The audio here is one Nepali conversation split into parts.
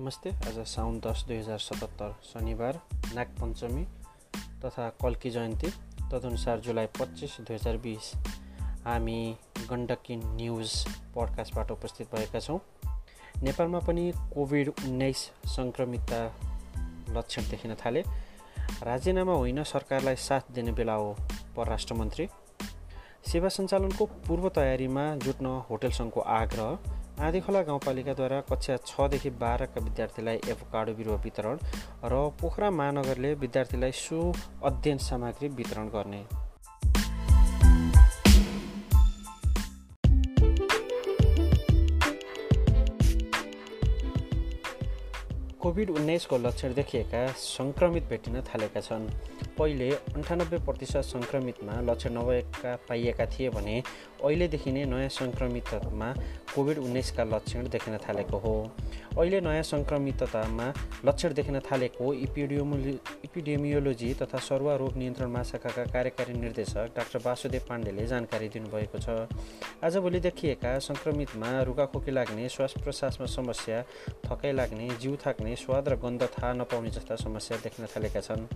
नमस्ते आज साउन दस दुई हजार सतहत्तर शनिबार नागपञ्चमी तथा कल्की जयन्ती तदनुसार जुलाई पच्चिस दुई हजार बिस। हामी गण्डकी न्युज पडकास्टबाट उपस्थित भएका छौँ। नेपालमा पनि कोभिड उन्नाइस सङ्क्रमितता लक्षण देखिन थाले। राजीनामा होइन सरकारलाई साथ दिने बेला हो परराष्ट्र मन्त्री सेवा सञ्चालनको पूर्व तयारीमा जुट्न होटेल सङ्घको आग्रह। आँधीखोला गाउँपालिकाद्वारा कक्षा छदेखि बाह्रका विद्यार्थीलाई एभोकाडो बिरुवा वितरण र पोखरा महानगरले विद्यार्थीलाई सु अध्ययन सामग्री वितरण गर्ने। कोभिड उन्नाइसको लक्षण देखिएका सङ्क्रमित भेटिन थालेका छन्। पहिले अन्ठानब्बे प्रतिशत सङ्क्रमितमा लक्षण नभएका पाइएका थिए भने अहिलेदेखि नै नयाँ सङ्क्रमितमा कोभिड उन्नाइसका लक्षण देखिन थालेको हो। अहिले नयाँ सङ्क्रमिततामा लक्षण देखिन थालेको इपिडियोमोलि इपिडेमियोलोजी तथा सरुवा रोग नियन्त्रण महाशाखाका कार्यकारी निर्देशक डाक्टर वासुदेव पाण्डेले जानकारी दिनुभएको छ। आजभोलि देखिएका सङ्क्रमितमा रुगाखोकी लाग्ने श्वास प्रश्वासमा समस्या थकाइ लाग्ने जिउ थाक्ने स्वाद र गन्ध थाहा नपाउने जस्ता समस्या देख्न थालेका छन्।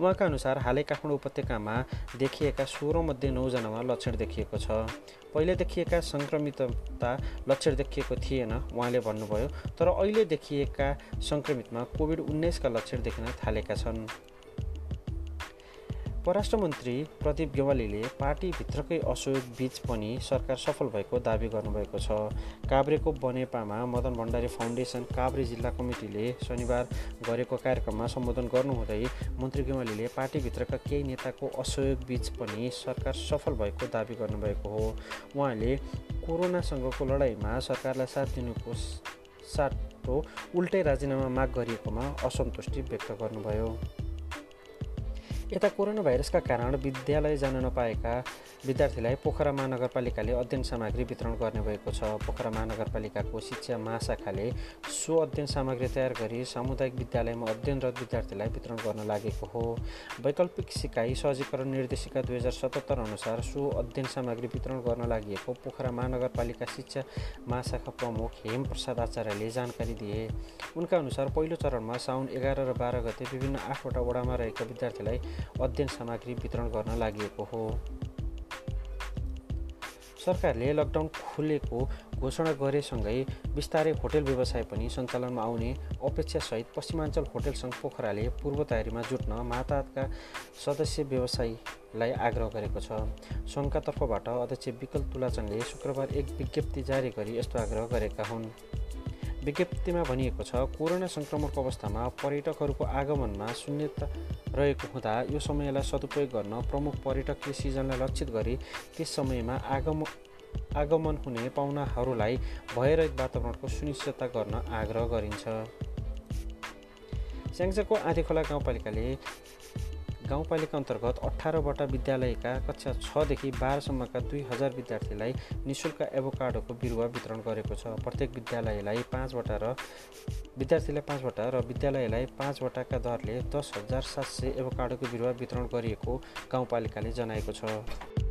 उहाँका अनुसार हालै काठमाडौँ उपत्यकामा देखिएका सोह्रमध्ये नौजनामा लक्षण देखिएको छ। पहिले देखिएका सङ्क्रमितता लक्षण देखिएको थिएन उहाँले भन्नुभयो तर अहिले देखिएका सङ्क्रमितमा कोभिड उन्नाइसका लक्षण देखिन थालेका छन्। परराष्ट्र मन्त्री प्रदीप गेवालीले पार्टीभित्रकै असहयोग बिच पनि सरकार सफल भएको दावी गर्नुभएको छ। काभ्रेको बनेपामा मदन भण्डारी फाउन्डेसन काभ्रे जिल्ला कमिटीले शनिबार गरेको कार्यक्रममा सम्बोधन गर्नुहुँदै मन्त्री गेवालीले पार्टीभित्रका केही नेताको असहयोग बिच पनि सरकार सफल भएको दावी गर्नुभएको हो। उहाँले कोरोनासँगको लडाइँमा सरकारलाई साथ दिनुको साटो उल्टै राजीनामा माग गरिएकोमा असन्तुष्टि व्यक्त गर्नुभयो। यता कोरोना भाइरसका कारण विद्यालय जान नपाएका विद्यार्थीलाई पोखरा महानगरपालिकाले अध्ययन सामग्री वितरण गर्ने भएको छ। पोखरा महानगरपालिकाको शिक्षा महाशाखाले सो अध्ययन सामग्री तयार गरी सामुदायिक विद्यालयमा अध्ययनरत विद्यार्थीलाई वितरण गर्न लागेको हो। वैकल्पिक सिकाइ सहजीकरण निर्देशिका दुई हजार सतहत्तर अनुसार सो अध्ययन सामग्री वितरण गर्न लागि पोखरा महानगरपालिका शिक्षा महाशाखा प्रमुख हेम प्रसाद आचार्यले जानकारी दिए। उनका अनुसार पहिलो चरणमा साउन एघार र बाह्र गते विभिन्न आठवटा वडामा रहेका विद्यार्थीलाई अध्ययन सामग्री वितरण गर्न लागि हो। सरकारले लकडाउन खुलेको घोषणा गरेसँगै बिस्तारै होटेल व्यवसाय पनि सञ्चालनमा आउने अपेक्षासहित पश्चिमाञ्चल होटेल सङ्घ पोखराले पूर्व तयारीमा जुट्न माताका सदस्य व्यवसायीलाई आग्रह गरेको छ। सङ्घका तर्फबाट अध्यक्ष विकल तुलाचनले शुक्रबार एक विज्ञप्ति जारी गरी यस्तो आग्रह गरेका हुन्। विज्ञप्तिमा भनिएको छ कोरोना सङ्क्रमणको अवस्थामा पर्यटकहरूको आगमनमा शून्यता रहेको हुँदा यो समयलाई सदुपयोग गर्न प्रमुख पर्यटकीय सिजनलाई लक्षित गरी त्यस समयमा आगम आगमन हुने पाहुनाहरूलाई भयरहित वातावरणको सुनिश्चितता गर्न आग्रह गरिन्छ। स्याङ्जाको आँधीखोला गाउँपालिकाले गाउँपालिका अन्तर्गत अठारवटा विद्यालयका कक्षा छदेखि बाह्रसम्मका दुई हजार विद्यार्थीलाई नि शुल्क एभोकाडोको बिरुवा वितरण गरेको छ। प्रत्येक विद्यालयलाई पाँचवटा र विद्यार्थीलाई पाँचवटा र विद्यालयलाई पाँचवटाका दरले दस हजार सात सय एभोकाडोको बिरुवा वितरण गरिएको गाउँपालिकाले जनाएको छ।